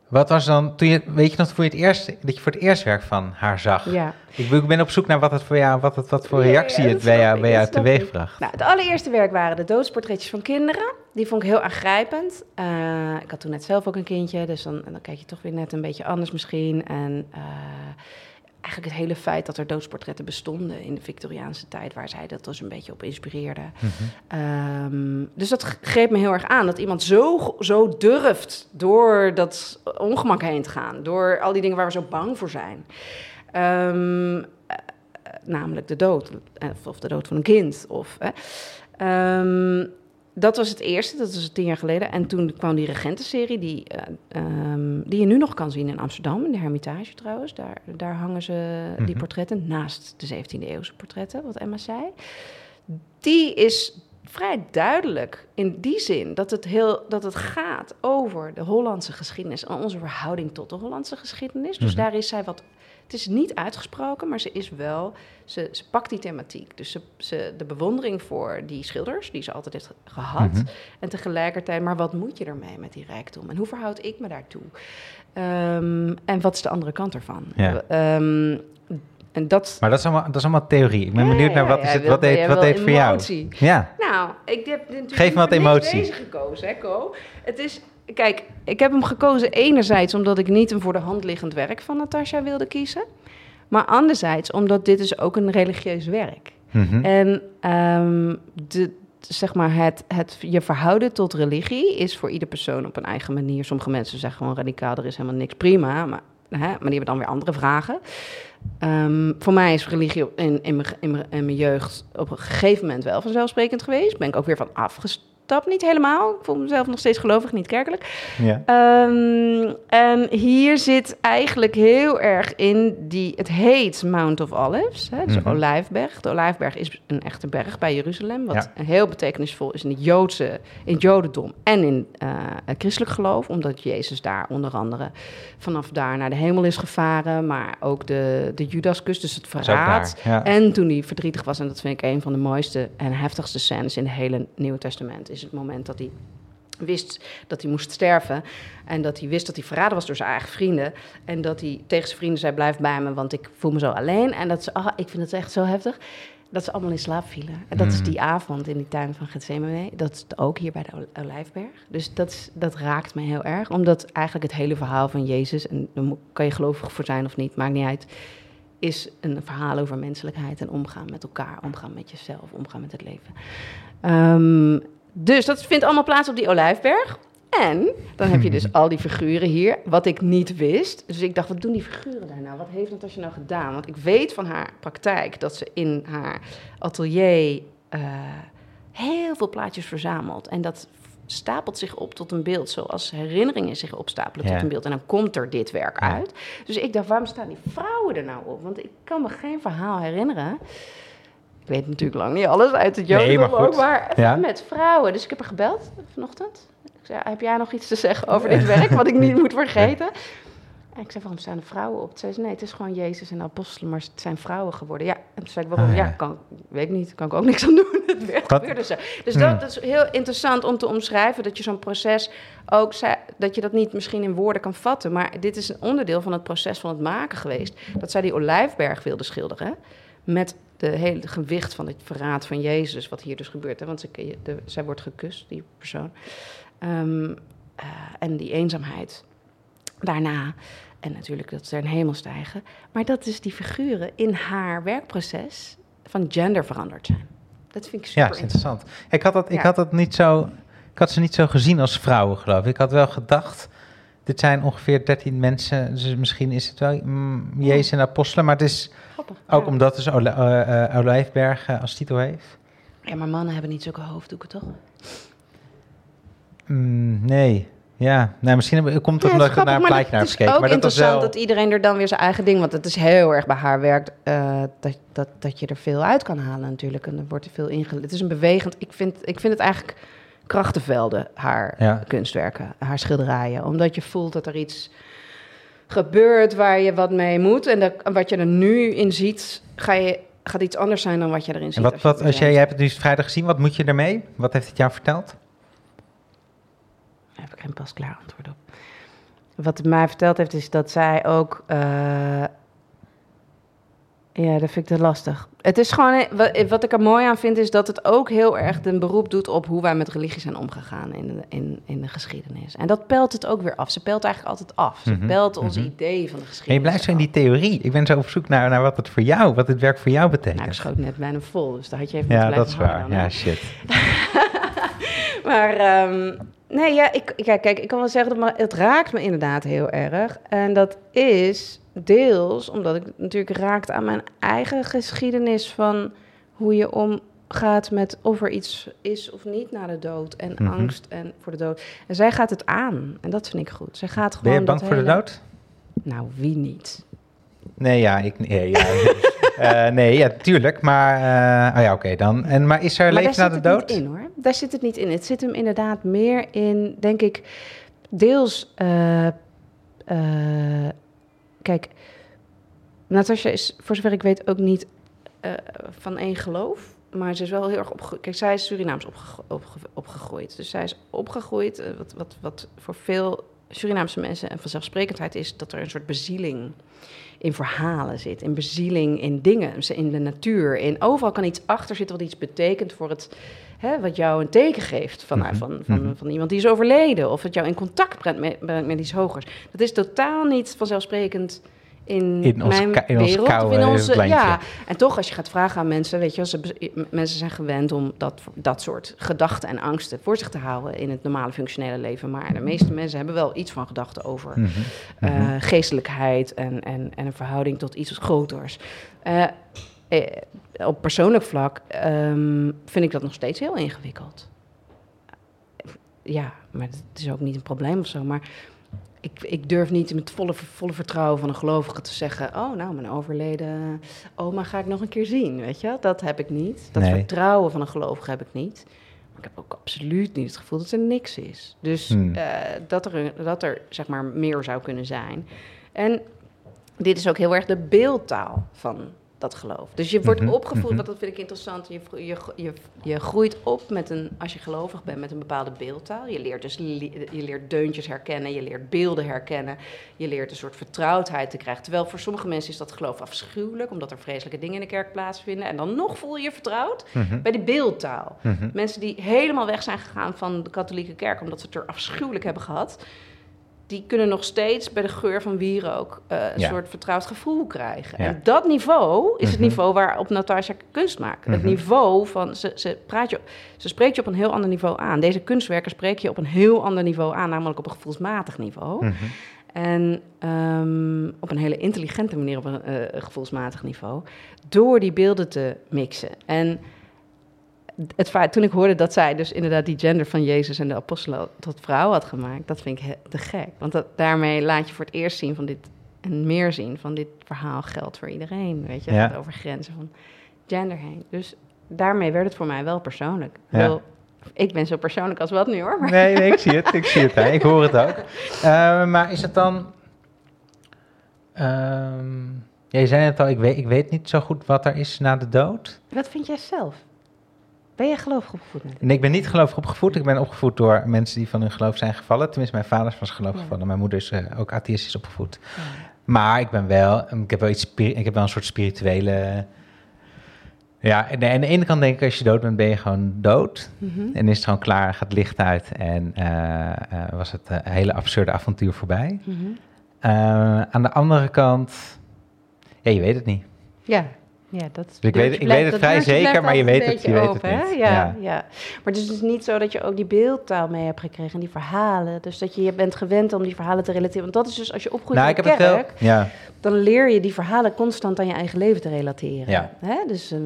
A: wat was dan, toen je, weet je nog, voor je het eerst, dat je voor het eerst werk van haar zag?
B: Ja.
A: Ik ben op zoek naar wat, het voor jou, wat, het, wat voor reactie het bij jou, bij jou teweeg bracht.
B: Nou, het allereerste werk waren de doodsportretjes van kinderen. Die vond ik heel aangrijpend. Uh, ik had toen net zelf ook een kindje, dus dan, dan kijk je toch weer net een beetje anders misschien. En uh, eigenlijk het hele feit dat er doodsportretten bestonden in de Victoriaanse tijd, waar zij dat dus een beetje op inspireerde. Mm um, dus dat greep me heel erg aan, dat iemand zo, zo durft door dat ongemak heen te gaan, door al die dingen waar we zo bang voor zijn. Um, namelijk de dood, of de dood van een kind. Of, um, dat was het eerste, dat was tien jaar geleden. En toen kwam die regentenserie, die, uh, um, die je nu nog kan zien in Amsterdam, in de Hermitage trouwens. Daar, daar hangen ze die mhm. portretten, naast de 17e eeuwse portretten, wat Emma zei. Die is vrij duidelijk in die zin dat het, heel, dat het gaat over de Hollandse geschiedenis en onze verhouding tot de Hollandse geschiedenis. Dus mhm. daar is zij wat het is niet uitgesproken, maar ze is wel. Ze, ze pakt die thematiek. Dus ze, ze, de bewondering voor die schilders, die ze altijd heeft gehad. Mhm. En tegelijkertijd, maar wat moet je ermee met die rijkdom? En hoe verhoud ik me daartoe? Um, en wat is de andere kant ervan? Ja. Um, en dat...
A: Maar dat is, allemaal, dat is allemaal theorie. Ik ben benieuwd naar wat, is het, wat deed, wat deed voor jou?
B: Ja. Nou, ik heb natuurlijk
A: Geef me wat emotie.
B: deze gekozen, hè, Co. Het is Kijk, ik heb hem gekozen enerzijds omdat ik niet een voor de hand liggend werk van Natasha wilde kiezen. Maar anderzijds omdat dit is ook een religieus werk. Mm En um, de, zeg maar het, het je verhouden tot religie is voor ieder persoon op een eigen manier. Sommige mensen zeggen gewoon radicaal, er is helemaal niks prima. Maar, hè, maar die hebben dan weer andere vragen. Um, voor mij is religie in, in, mijn, in, mijn, in mijn jeugd op een gegeven moment wel vanzelfsprekend geweest. Ben ik ook weer van afgestapt dat niet helemaal. Ik voel mezelf nog steeds gelovig, niet kerkelijk. Ja. Um, en hier zit eigenlijk heel erg in die... Het heet Mount of Olives, hè, dus mm Olijfberg. De Olijfberg is een echte berg bij Jeruzalem... wat heel betekenisvol is in het, Joodse, in het Jodendom en in uh, het christelijk geloof... omdat Jezus daar onder andere vanaf daar naar de hemel is gevaren... maar ook de, de Judaskus, dus het verraad. En toen hij verdrietig was, en dat vind ik een van de mooiste en heftigste scènes... in het hele Nieuwe Testament is het moment dat hij wist dat hij moest sterven. En dat hij wist dat hij verraden was door zijn eigen vrienden. En dat hij tegen zijn vrienden zei: Blijf bij me, want ik voel me zo alleen. En dat ze, ah, ik vind het echt zo heftig. Dat ze allemaal in slaap vielen. En dat is hmm. die avond in die tuin van Gethsemane. Dat is ook hier bij de Olijfberg. Dus dat, dat raakt me heel erg. Omdat eigenlijk het hele verhaal van Jezus... en daar kan je gelovig voor zijn of niet, maakt niet uit... is een verhaal over menselijkheid en omgaan met elkaar. Omgaan met jezelf, omgaan met het leven. Um, dus dat vindt allemaal plaats op die Olijfberg. En dan heb je dus al die figuren hier, wat ik niet wist. Dus ik dacht, wat doen die figuren daar nou? Wat heeft Natasja nou gedaan? Want ik weet van haar praktijk dat ze in haar atelier uh, heel veel plaatjes verzameld. En dat stapelt zich op tot een beeld, zoals herinneringen zich opstapelen tot een beeld. En dan komt er dit werk uit. Dus ik dacht, waarom staan die vrouwen er nou op? Want ik kan me geen verhaal herinneren. Ik weet natuurlijk lang niet alles uit het Jodendom nee, maar ook, maar met vrouwen. Dus ik heb er gebeld vanochtend. Ik zei, heb jij nog iets te zeggen over dit werk, wat ik niet moet vergeten? En ik zei, waarom staan er vrouwen op? Ze zei, nee, het is gewoon Jezus en apostelen, maar het zijn vrouwen geworden. Ja, en toen zei ik, waarom? Ah, ja, kan, weet ik niet, kan ik ook niks aan doen. Het gebeurde zo. Dus hmm. dat, is heel interessant om te omschrijven, dat je zo'n proces ook, dat je dat niet misschien in woorden kan vatten. Maar dit is een onderdeel van het proces van het maken geweest. Dat zij die Olijfberg wilde schilderen, met de hele gewicht van het verraad van Jezus, wat hier dus gebeurt. Hè? Want ze, de, zij wordt gekust, die persoon. Ehm, eh, en die eenzaamheid daarna. En natuurlijk dat ze een hemel stijgen. Maar dat dus die figuren in haar werkproces van gender veranderd zijn. Dat vind ik super
A: ja, is interessant. Ik had, dat, ik, had dat niet zo, ik had ze niet zo gezien als vrouwen, geloof ik. Ik had wel gedacht, dit zijn ongeveer 13 mensen. Dus misschien is het wel mm, Jezus en apostelen. Maar het is ook omdat het Olijfberg uh, als titel heeft.
B: Ja, maar mannen hebben niet zulke hoofddoeken, toch?
A: Mm, nee. Ja, nou, misschien komt het ja, omdat ik naar een plaatje naar heb gekeken.
B: Het is ook interessant dat iedereen er dan weer zijn eigen ding... want het is heel erg bij haar werk uh, dat, dat, dat je er veel uit kan halen natuurlijk. En er wordt er veel ingeleid. Het is een bewegend... Ik vind, ik vind het eigenlijk krachtenvelden, haar kunstwerken, haar schilderijen. Omdat je voelt dat er iets gebeurt waar je wat mee moet. En dat, wat je er nu in ziet, ga je, gaat iets anders zijn dan wat je erin ziet.
A: En wat, wat, als jij, jij hebt het nu vrijdag gezien, wat moet je ermee? Wat heeft het jou verteld?
B: Daar heb ik geen pasklaar antwoord op. Wat het mij verteld heeft, is dat zij ook. Uh, ja, dat vind ik te lastig. Het is gewoon. Wat, ik er mooi aan vind, is dat het ook heel erg een beroep doet op hoe wij met religie zijn omgegaan in de, in, in de geschiedenis. En dat pelt het ook weer af. Ze pelt eigenlijk altijd af. Ze mm pelt ons mhm. idee van de geschiedenis. En
A: je blijft zo in die theorie. Ik ben zo op zoek naar, naar wat het voor jou, wat het werk voor jou betekent.
B: Nou, ik schoot net bijna vol, dus daar had je even
A: Ja, dat is waar. Ja, shit.
B: maar um, Nee, ja, ik, ja, kijk, ik kan wel zeggen dat het raakt me inderdaad heel erg. En dat is deels omdat ik natuurlijk raakt aan mijn eigen geschiedenis van hoe je omgaat met of er iets is of niet na de dood. En mhm. angst en voor de dood. En zij gaat het aan. En dat vind ik goed. Zij gaat gewoon.
A: Ben je bang voor de dood?
B: Nou, wie niet?
A: Nee, ja, ik. Nee, ja. Uh, nee, ja, tuurlijk. Maar, uh, oh ja, oké dan. En, maar is er maar leven na de dood?
B: in hoor. Daar zit het niet in. Het zit hem inderdaad meer in, denk ik, deels. Uh, kijk, Natasja is, voor zover ik weet, ook niet van één geloof. Maar ze is wel heel erg opgegroeid. Kijk, zij is Surinaams opgegroeid. Dus zij is opgegroeid, wat, wat, wat voor veel Surinaamse mensen en vanzelfsprekendheid is dat er een soort bezieling in verhalen zit, in bezieling in dingen, in de natuur. In, overal kan iets achter zitten wat iets betekent voor het, hè, wat jou een teken geeft van, mm van, van, mhm. van, iemand die is overleden. Of het jou in contact brengt met, met iets hogers. Dat is totaal niet vanzelfsprekend in, in mijn in wereld. In onze, ja, en toch als je gaat vragen aan mensen, weet je, ze, mensen zijn gewend om dat, dat soort gedachten en angsten voor zich te houden in het normale functionele leven. Maar de meeste mensen hebben wel iets van gedachten over mm geestelijkheid en, en, en een verhouding tot iets groters. Uh, op persoonlijk vlak um, vind ik dat nog steeds heel ingewikkeld. Ja, maar het is ook niet een probleem of zo. Maar ik, ik durf niet met volle, volle vertrouwen van een gelovige te zeggen: Oh, nou, mijn overleden oma ga ik nog een keer zien. Weet je, dat heb ik niet. Dat vertrouwen van een gelovige heb ik niet. Maar ik heb ook absoluut niet het gevoel dat er niks is. Dus hmm. uh, dat, er, dat er zeg maar meer zou kunnen zijn. En dit is ook heel erg de beeldtaal van dat geloof. Dus je wordt mm opgevoed, mm dat vind ik interessant. Je, je, je, je groeit op met een, als je gelovig bent, met een bepaalde beeldtaal. Je leert dus je leert deuntjes herkennen, je leert beelden herkennen. Je leert een soort vertrouwdheid te krijgen. Terwijl voor sommige mensen is dat geloof afschuwelijk, omdat er vreselijke dingen in de kerk plaatsvinden. En dan nog voel je je vertrouwd mhm. bij de beeldtaal. Mhm. Mensen die helemaal weg zijn gegaan van de katholieke kerk, omdat ze het er afschuwelijk hebben gehad die kunnen nog steeds bij de geur van wierook uh, een soort vertrouwd gevoel krijgen. En dat niveau is het mhm. niveau waarop Natasja kunst maakt. Het mhm. niveau van, ze, ze, praat je, ze spreekt je op een heel ander niveau aan. Deze kunstwerken spreek je op een heel ander niveau aan, namelijk op een gevoelsmatig niveau. Mhm. En um, op een hele intelligente manier op een uh, gevoelsmatig niveau. Door die beelden te mixen. En het feit, toen ik hoorde dat zij dus inderdaad die gender van Jezus en de apostelen tot vrouw had gemaakt, dat vind ik te gek. Want dat, daarmee laat je voor het eerst zien van dit, en meer zien van dit verhaal geldt voor iedereen. Weet je, ja. over grenzen van gender heen. Dus daarmee werd het voor mij wel persoonlijk. Ja. ik ben zo persoonlijk als wat nu hoor.
A: Maar. Nee, nee, ik zie het, ik zie het, hè. ik hoor het ook. Uh, maar is het dan... Um, ja, je zei het al, ik weet, ik weet niet zo goed wat er is na de dood.
B: Wat vind jij zelf? Ben je gelovig opgevoed?
A: Nee, ik ben niet gelovig opgevoed. Ik ben opgevoed door mensen die van hun geloof zijn gevallen. Tenminste, mijn vader was gelovig gevallen. Mijn moeder is uh, ook atheïstisch opgevoed. Ja. Maar ik ben wel, ik heb wel, iets, ik heb wel een soort spirituele ja, en aan de ene kant denk ik, als je dood bent, ben je gewoon dood. Mhm. En is het gewoon klaar, gaat het licht uit. En uh, was het een hele absurde avontuur voorbij. Mhm. Eh, aan de andere kant, ja, je weet het niet.
B: Ja, ja, dat
A: dus ik weet, ik weet het vrij zeker, maar je weet het, je weet het niet.
B: Ja, ja, Maar het is dus niet zo dat je ook die beeldtaal mee hebt gekregen en die verhalen. Dus dat je, je bent gewend om die verhalen te relateren. Want dat is dus als je opgroeit nou, in de kerk, ja. dan leer je die verhalen constant aan je eigen leven te relateren. Ja. Hè? Dus, uh,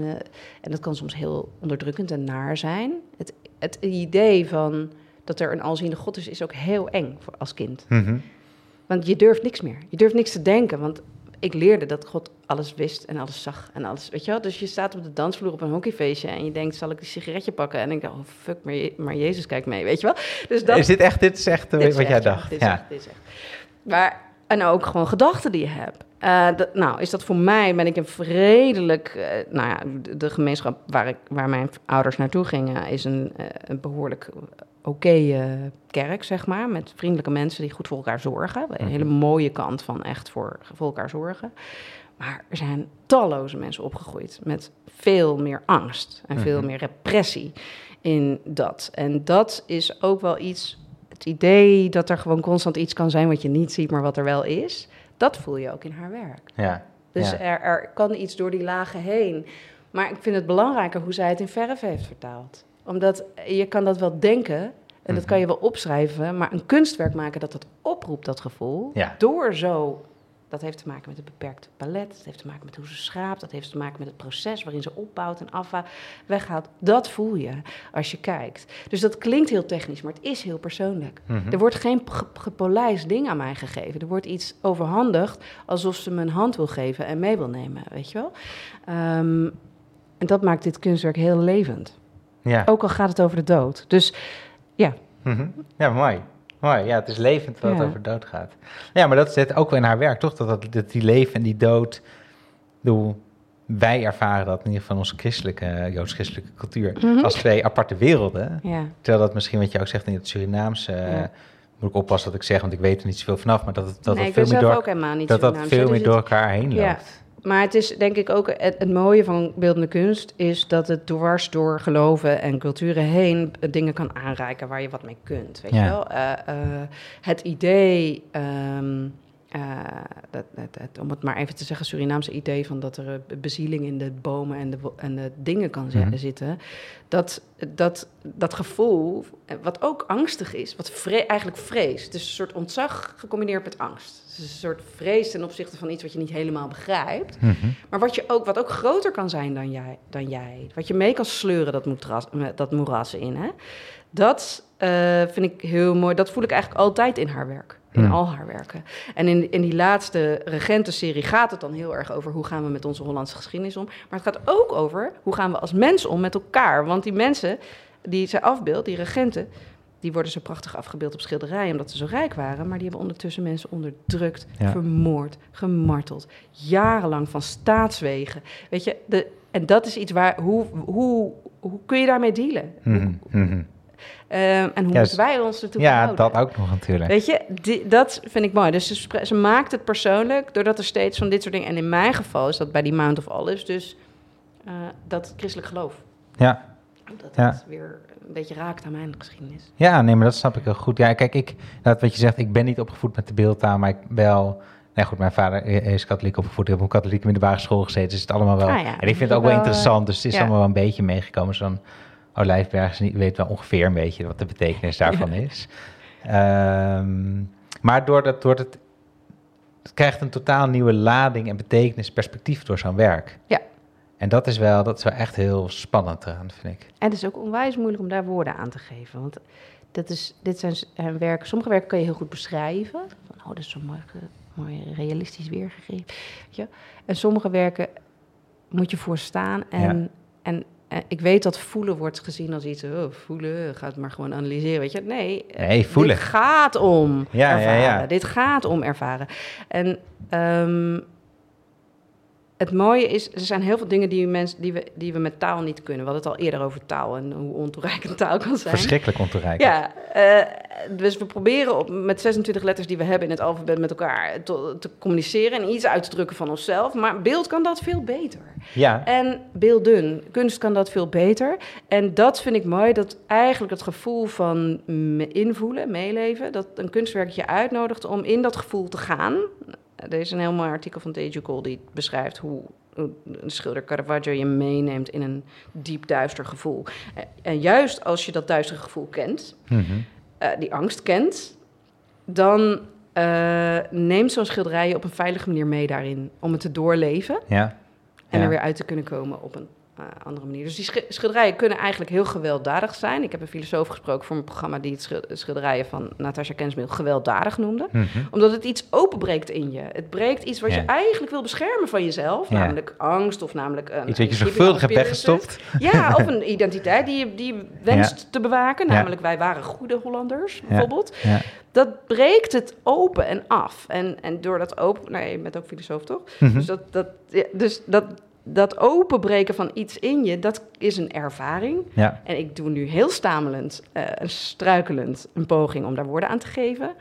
B: en dat kan soms heel onderdrukkend en naar zijn. Het, het idee van dat er een alziende God is, is ook heel eng voor, als kind. Mm Want je durft niks meer. Je durft niks te denken, want ik leerde dat God alles wist en alles zag en alles, weet je wel? Dus je staat op de dansvloer op een hockeyfeestje en je denkt, zal ik een sigaretje pakken? En ik dacht, oh fuck, maar, maar Jezus kijkt mee, weet je wel?
A: Dus dat, is dit echt, dit is echt wat jij dacht?
B: Dit ja. dit is echt. Maar, en ook gewoon gedachten die je hebt. Uh, nou, is dat voor mij, ben ik een vredelijk, uh, nou ja, de, gemeenschap waar, ik, waar mijn ouders naartoe gingen, is een, uh, een behoorlijk oké okay, kerk, zeg maar. Met vriendelijke mensen die goed voor elkaar zorgen. Een mhm. hele mooie kant van echt voor, voor elkaar zorgen. Maar er zijn talloze mensen opgegroeid met veel meer angst en veel mhm. meer repressie in dat. En dat is ook wel iets, het idee dat er gewoon constant iets kan zijn wat je niet ziet, maar wat er wel is, dat voel je ook in haar werk. Ja. Dus Er, er kan iets door die lagen heen. Maar ik vind het belangrijker hoe zij het in verf heeft vertaald. Omdat je kan dat wel denken, en dat kan je wel opschrijven, maar een kunstwerk maken dat dat oproept, dat gevoel, door zo. Dat heeft te maken met het beperkt palet, dat heeft te maken met hoe ze schraapt, dat heeft te maken met het proces waarin ze opbouwt en afwa weghaalt. Dat voel je als je kijkt. Dus dat klinkt heel technisch, maar het is heel persoonlijk. Mhm. Er wordt geen gepolijst ding aan mij gegeven. Er wordt iets overhandigd alsof ze me een hand wil geven en mee wil nemen, weet je wel. Ehm, en dat maakt dit kunstwerk heel levend. Ja. Ook al gaat het over de dood. Dus ja.
A: Mhm. Ja, mooi. Mooi, ja, het is levend wat over dood gaat. Ja, maar dat zit ook wel in haar werk, toch? Dat, dat, die leven en die dood, bedoel, wij ervaren dat in ieder geval onze christelijke, joods-christelijke cultuur, mhm. als twee aparte werelden. Ja. Terwijl dat misschien wat je ook zegt in het Surinaamse, moet ik oppassen wat ik zeg, want ik weet er niet zoveel vanaf, maar dat het, dat het veel meer door, dat dat veel meer dus door elkaar heen loopt
B: maar het is denk ik ook het, mooie van beeldende kunst is dat het dwars door geloven en culturen heen dingen kan aanreiken waar je wat mee kunt. Weet je wel? Uh, uh, het idee. Um, uh, dat, dat, om het maar even te zeggen, Surinaamse idee van dat er bezieling in de bomen en de, en de dingen kan mm zitten. Dat, dat, dat gevoel, wat ook angstig is, wat vre eigenlijk vrees. Het is een soort ontzag gecombineerd met angst. Het is een soort vrees ten opzichte van iets wat je niet helemaal begrijpt. Mhm. Maar wat, je ook, wat ook groter kan zijn dan jij, dan jij. Wat je mee kan sleuren, dat, moeras, dat moeras in. Hè? Dat uh, vind ik heel mooi. Dat voel ik eigenlijk altijd in haar werk in hmm. al haar werken. En in, in die laatste regentenserie gaat het dan heel erg over hoe gaan we met onze Hollandse geschiedenis om. Maar het gaat ook over hoe gaan we als mens om met elkaar. Want die mensen die zij afbeeldt, die regenten, die worden zo prachtig afgebeeld op schilderijen omdat ze zo rijk waren. Maar die hebben ondertussen mensen onderdrukt, vermoord, gemarteld. Jarenlang van staatswegen. Weet je, de, en dat is iets waar, hoe, hoe, hoe kun je daarmee dealen? Mm Ehm, en hoe moeten wij ons ertoe
A: ja, Ja, dat ook nog natuurlijk.
B: Weet je, dat vind ik mooi. Dus ze, ze, maakt het persoonlijk doordat er steeds van dit soort dingen... En in mijn geval is dat bij die Mount of Olives dus uh, dat christelijk geloof. Ja. Dat ja. het weer een beetje raakt aan mijn geschiedenis.
A: Ja, nee, maar dat snap ik heel goed. Ja, kijk, ik, dat wat je zegt, ik ben niet opgevoed met de beeldtaal, maar ik wel... Nee, goed, mijn vader is katholiek opgevoed. Ik heb op katholiek middelbare school gezeten, dus het allemaal wel... Ah, ja, en ik vind het ook wel, interessant, dus het is allemaal wel een beetje meegekomen. Zo'n Olijfberg weet wel ongeveer een beetje wat de betekenis daarvan is. Um, maar doordat, door het, het krijgt een totaal nieuwe lading en betekenis, perspectief door zo'n werk. Ja. En dat is wel, dat is wel echt heel spannend eraan, vind ik.
B: En het is ook onwijs moeilijk om daar woorden aan te geven. Want dat is, dit zijn werken, sommige werken kan je heel goed beschrijven. Van, oh, dat is zo mooi, mooi realistisch weergegeven. Ja. En sommige werken moet je voor staan en, en ik weet dat voelen wordt gezien als iets, oh, voelen, gaat maar gewoon analyseren, weet je. Nee,
A: nee voelen.
B: dit gaat om ja, ervaren. Ja, ja. Dit gaat om ervaren. En um, het mooie is, er zijn heel veel dingen die, mensen, die, we, die we met taal niet kunnen. We hadden het al eerder over taal en hoe ontoereikend taal kan zijn.
A: Verschrikkelijk ontoereikend.
B: Ja, uh, dus we proberen op, met 26 letters die we hebben in het alfabet met elkaar te, te, communiceren en iets uit te drukken van onszelf. Maar beeld kan dat veel beter.
A: Ja.
B: En beelden, kunst kan dat veel beter. En dat vind ik mooi, dat eigenlijk het gevoel van invoelen, meeleven, dat een kunstwerk je uitnodigt om in dat gevoel te gaan. Er is een heel mooi artikel van Deja Cole die beschrijft hoe een schilder Caravaggio je meeneemt in een diep duister gevoel. En juist als je dat duistere gevoel kent, mhm. eh, die angst kent, dan uh, neemt zo'n schilderij je op een veilige manier mee daarin om het te doorleven.
A: Ja.
B: En er weer uit te kunnen komen op een andere manier. Dus die schilderijen kunnen eigenlijk heel gewelddadig zijn. Ik heb een filosoof gesproken voor mijn programma die het schilderijen van Natasha Kensmil gewelddadig noemde. Mhm. Omdat het iets openbreekt in je. Het breekt iets wat je eigenlijk wil beschermen van jezelf, namelijk angst of namelijk...
A: Een, iets wat je zorgvuldig hebt weggestopt.
B: Ja, of een identiteit die je, die wenst te bewaken, namelijk wij waren goede Hollanders, bijvoorbeeld. Dat breekt het open en af. En, en door dat open... Nee, je bent ook filosoof, toch? Mhm. Dus dat... dat dus dat dat openbreken van iets in je, dat is een ervaring.
A: Ja.
B: En ik doe nu heel stamelend, uh, struikelend, een poging om daar woorden aan te geven.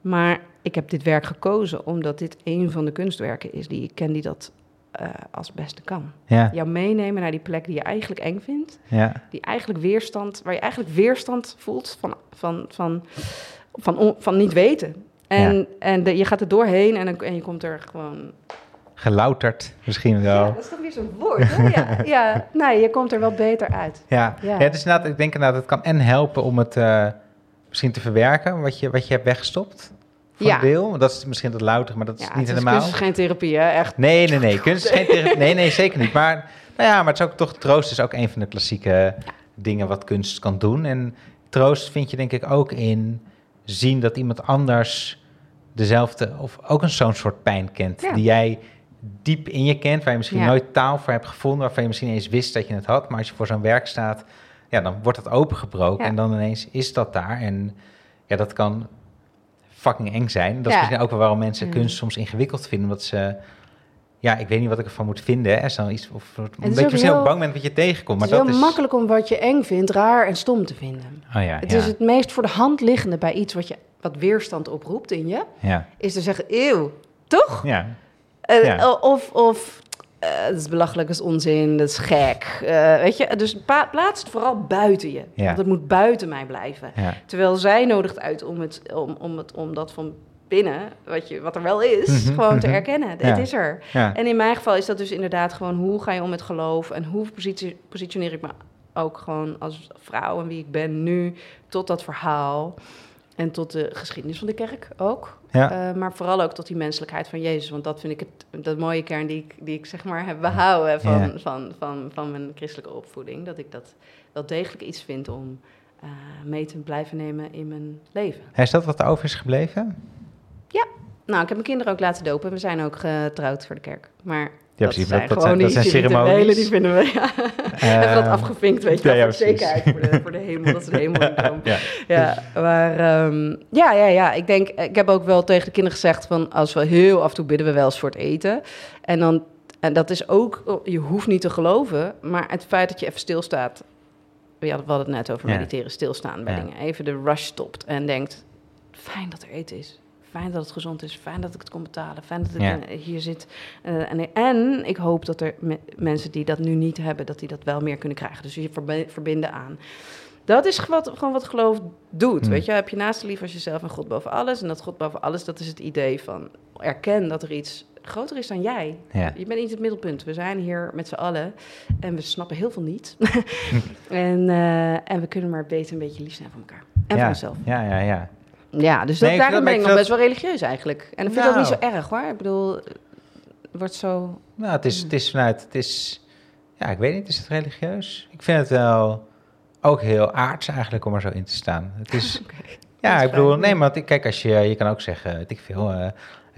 B: Maar ik heb dit werk gekozen omdat dit een van de kunstwerken is die ik ken die dat uh, als beste kan.
A: Ja.
B: Jou meenemen naar die plek die je eigenlijk eng vindt.
A: Ja.
B: Die eigenlijk weerstand, waar je eigenlijk weerstand voelt van, van, van, van, van, van niet weten. En, ja. en je gaat er doorheen en, en je komt er gewoon
A: gelouterd misschien wel.
B: Ja, dat is toch weer zo'n woord, hè? Ja, ja, nee, je komt er wel beter uit.
A: Ja, ja. ja dus inderdaad, ik denk inderdaad, het kan en helpen om het uh, misschien te verwerken, wat je, wat je hebt weggestopt. Van ja. deel. Dat is misschien wat louter, maar dat is niet helemaal. Kunst
B: is geen therapie, hè? Echt.
A: Nee, nee, nee. Kunst is geen therapie. Nee, nee, zeker niet. Maar, nou ja, maar het is ook toch, troost is ook een van de klassieke dingen wat kunst kan doen. En troost vind je denk ik ook in zien dat iemand anders dezelfde, of ook een zo'n soort pijn kent, die jij diep in je kent, waar je misschien nooit taal voor hebt gevonden, waarvan je misschien eens wist dat je het had, maar als je voor zo'n werk staat, ja, dan wordt het opengebroken en dan ineens is dat daar. En ja, dat kan fucking eng zijn. Dat is misschien ook wel waarom mensen mm. kunst soms ingewikkeld vinden, omdat ze ja, ik weet niet wat ik ervan moet vinden. Hè. Zo iets, of een beetje misschien bang bent wat je tegenkomt.
B: Maar het is heel makkelijk om wat je eng vindt raar en stom te vinden.
A: Oh ja,
B: het is het meest voor de hand liggende bij iets wat, je, wat weerstand oproept in je.
A: Ja.
B: Is te zeggen, eeuw, toch?
A: Ja.
B: Uh, Of, of uh, dat is belachelijk, dat is onzin, dat is gek. Uh, weet je, dus plaats het vooral buiten je. Ja. Want het moet buiten mij blijven.
A: Ja.
B: Terwijl zij nodigt uit om, het, om, om, het, om dat van binnen, wat, je, wat er wel is, mm -hmm, gewoon te mhm. erkennen. Dit is er. En in mijn geval is dat dus inderdaad gewoon hoe ga je om met geloof en hoe positioneer ik me ook gewoon als vrouw en wie ik ben nu tot dat verhaal. En tot de geschiedenis van de kerk ook.
A: Ja.
B: Uh, maar vooral ook tot die menselijkheid van Jezus. Want dat vind ik het, dat mooie kern die ik, die ik zeg maar heb behouden van, ja. van, van, van mijn christelijke opvoeding. Dat ik dat wel degelijk iets vind om uh, mee te blijven nemen in mijn leven.
A: Is dat wat over is gebleven?
B: Ja. Nou, ik heb mijn kinderen ook laten dopen. We zijn ook getrouwd voor de kerk. Maar
A: ja, precies. Dat, dat, zijn, dat zijn ceremonies.
B: Die vinden we, ja. Hebben dat afgevinkt, weet je ja, zekerheid voor de, voor de hemel, dat ze de hemel ja. ja, maar um, ja, ja, ja, ik denk, ik heb ook wel tegen de kinderen gezegd van, als we heel af en toe bidden we wel eens voor het eten. En dan, en dat is ook, je hoeft niet te geloven, maar het feit dat je even stilstaat, we hadden het net over mediteren, stilstaan bij dingen, even de rush stopt en denkt, fijn dat er eten is fijn dat het gezond is, fijn dat ik het kon betalen, fijn dat ik hier zit. Uh, en, en, ik hoop dat er mensen die dat nu niet hebben, dat die dat wel meer kunnen krijgen. Dus je verbinden aan. Dat is wat, gewoon wat geloof doet. Hmm. Weet je, heb je naast lief als jezelf en God boven alles. En dat God boven alles, dat is het idee van erken dat er iets groter is dan jij.
A: Ja.
B: Je bent niet het middelpunt. We zijn hier met z'n allen en we snappen heel veel niet. en, uh, en we kunnen maar beter een beetje lief zijn voor elkaar. En
A: ja.
B: voor onszelf.
A: Ja, ja, ja.
B: Ja, dus dat, daarom ben ik nog best wel religieus eigenlijk. En ik vind nou, dat niet zo erg hoor. Ik bedoel, het wordt zo...
A: Nou, het is, het is vanuit... Het is, Ja, ik weet niet. Is het religieus? Ik vind het wel ook heel aards eigenlijk om er zo in te staan. Het is... Ja, ik bedoel, nee, maar kijk, als je, je kan ook zeggen, weet ik veel, uh,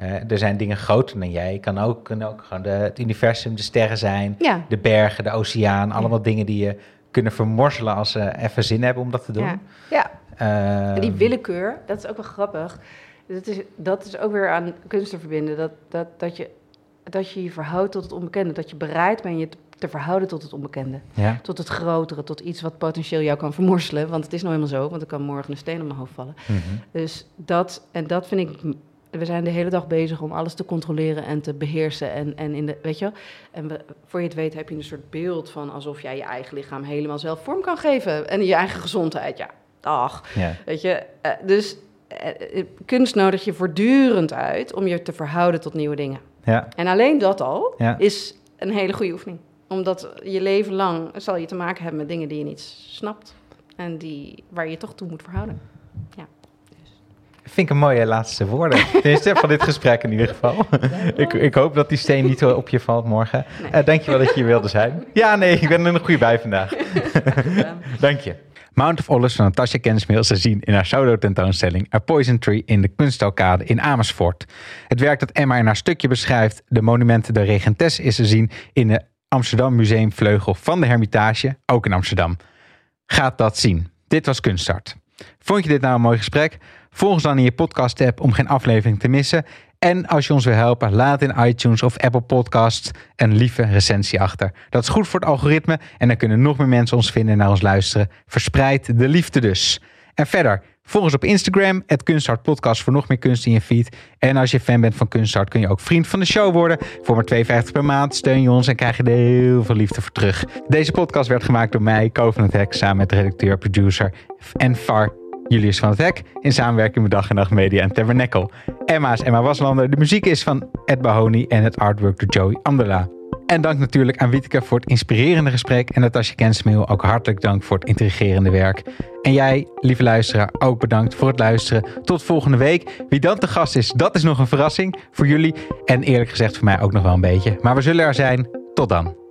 A: uh, er zijn dingen groter dan jij. Je kan ook, kan ook gewoon de, het universum, de sterren zijn, ja. de bergen, de oceaan, allemaal dingen die je kunnen vermorzelen als ze even zin hebben om dat te doen.
B: Ja, ja. En die willekeur, dat is ook wel grappig. Dat is, dat is ook weer aan kunst te verbinden. Dat, dat, dat, je, dat je je verhoudt tot het onbekende. Dat je bereid bent je te verhouden tot het onbekende. Ja. Tot het grotere, tot iets wat potentieel jou kan vermorzelen. Want het is nou helemaal zo, want er kan morgen een steen op mijn hoofd vallen. Mhm. Dus dat, en dat vind ik we zijn de hele dag bezig om alles te controleren en te beheersen. En, en in de, weet je, en we, voor je het weet heb je een soort beeld van alsof jij je eigen lichaam helemaal zelf vorm kan geven. En je eigen gezondheid, ja, dag. Ja. Weet je, uh, dus uh, kunst nodig je voortdurend uit om je te verhouden tot nieuwe dingen. Ja. En alleen dat al is een hele goede oefening. Omdat je leven lang zal je te maken hebben met dingen die je niet snapt. En die, waar je toch toe moet verhouden. Ja.
A: Vind ik een mooie laatste woorden. Tenminste, van dit gesprek in ieder geval. ik, ik hoop dat die steen niet op je valt morgen. Nee. Uh, Dank je wel dat je hier wilde zijn. Ja, nee, ik ben er een goede bij vandaag. Dank je. Mount of Olives van Natasja Kensmeel te zien in haar solo-tentoonstelling A Poison Tree in de Kunstalkade in Amersfoort. Het werk dat Emma in haar stukje beschrijft, de monumenten de Regentes, is te zien in de Amsterdam Museumvleugel van de Hermitage, ook in Amsterdam. Gaat dat zien. Dit was Kunststart. Vond je dit nou een mooi gesprek? Volg ons dan in je podcast-app om geen aflevering te missen. En als je ons wil helpen, laat in iTunes of Apple Podcasts een lieve recensie achter. Dat is goed voor het algoritme en dan kunnen nog meer mensen ons vinden en naar ons luisteren. Verspreid de liefde dus. En verder, volg ons op Instagram, het Kunsthart Podcast voor nog meer kunst in je feed. En als je fan bent van Kunsthart, kun je ook vriend van de show worden. Voor maar 2,50 per maand steun je ons en krijg je er heel veel liefde voor terug. Deze podcast werd gemaakt door mij, Ko van het Hek, samen met redacteur, producer en VAR Julius van het Hek in samenwerking met Dag en Nacht Media en Tabernacle. Emma's Emma Waslander. De muziek is van Ed Bahoni en het artwork door Joey Andela. En dank natuurlijk aan Wieteke voor het inspirerende gesprek. En Natasja Kensmeel ook hartelijk dank voor het intrigerende werk. En jij, lieve luisteraar, ook bedankt voor het luisteren. Tot volgende week. Wie dan te gast is, dat is nog een verrassing voor jullie. En eerlijk gezegd voor mij ook nog wel een beetje. Maar we zullen er zijn. Tot dan.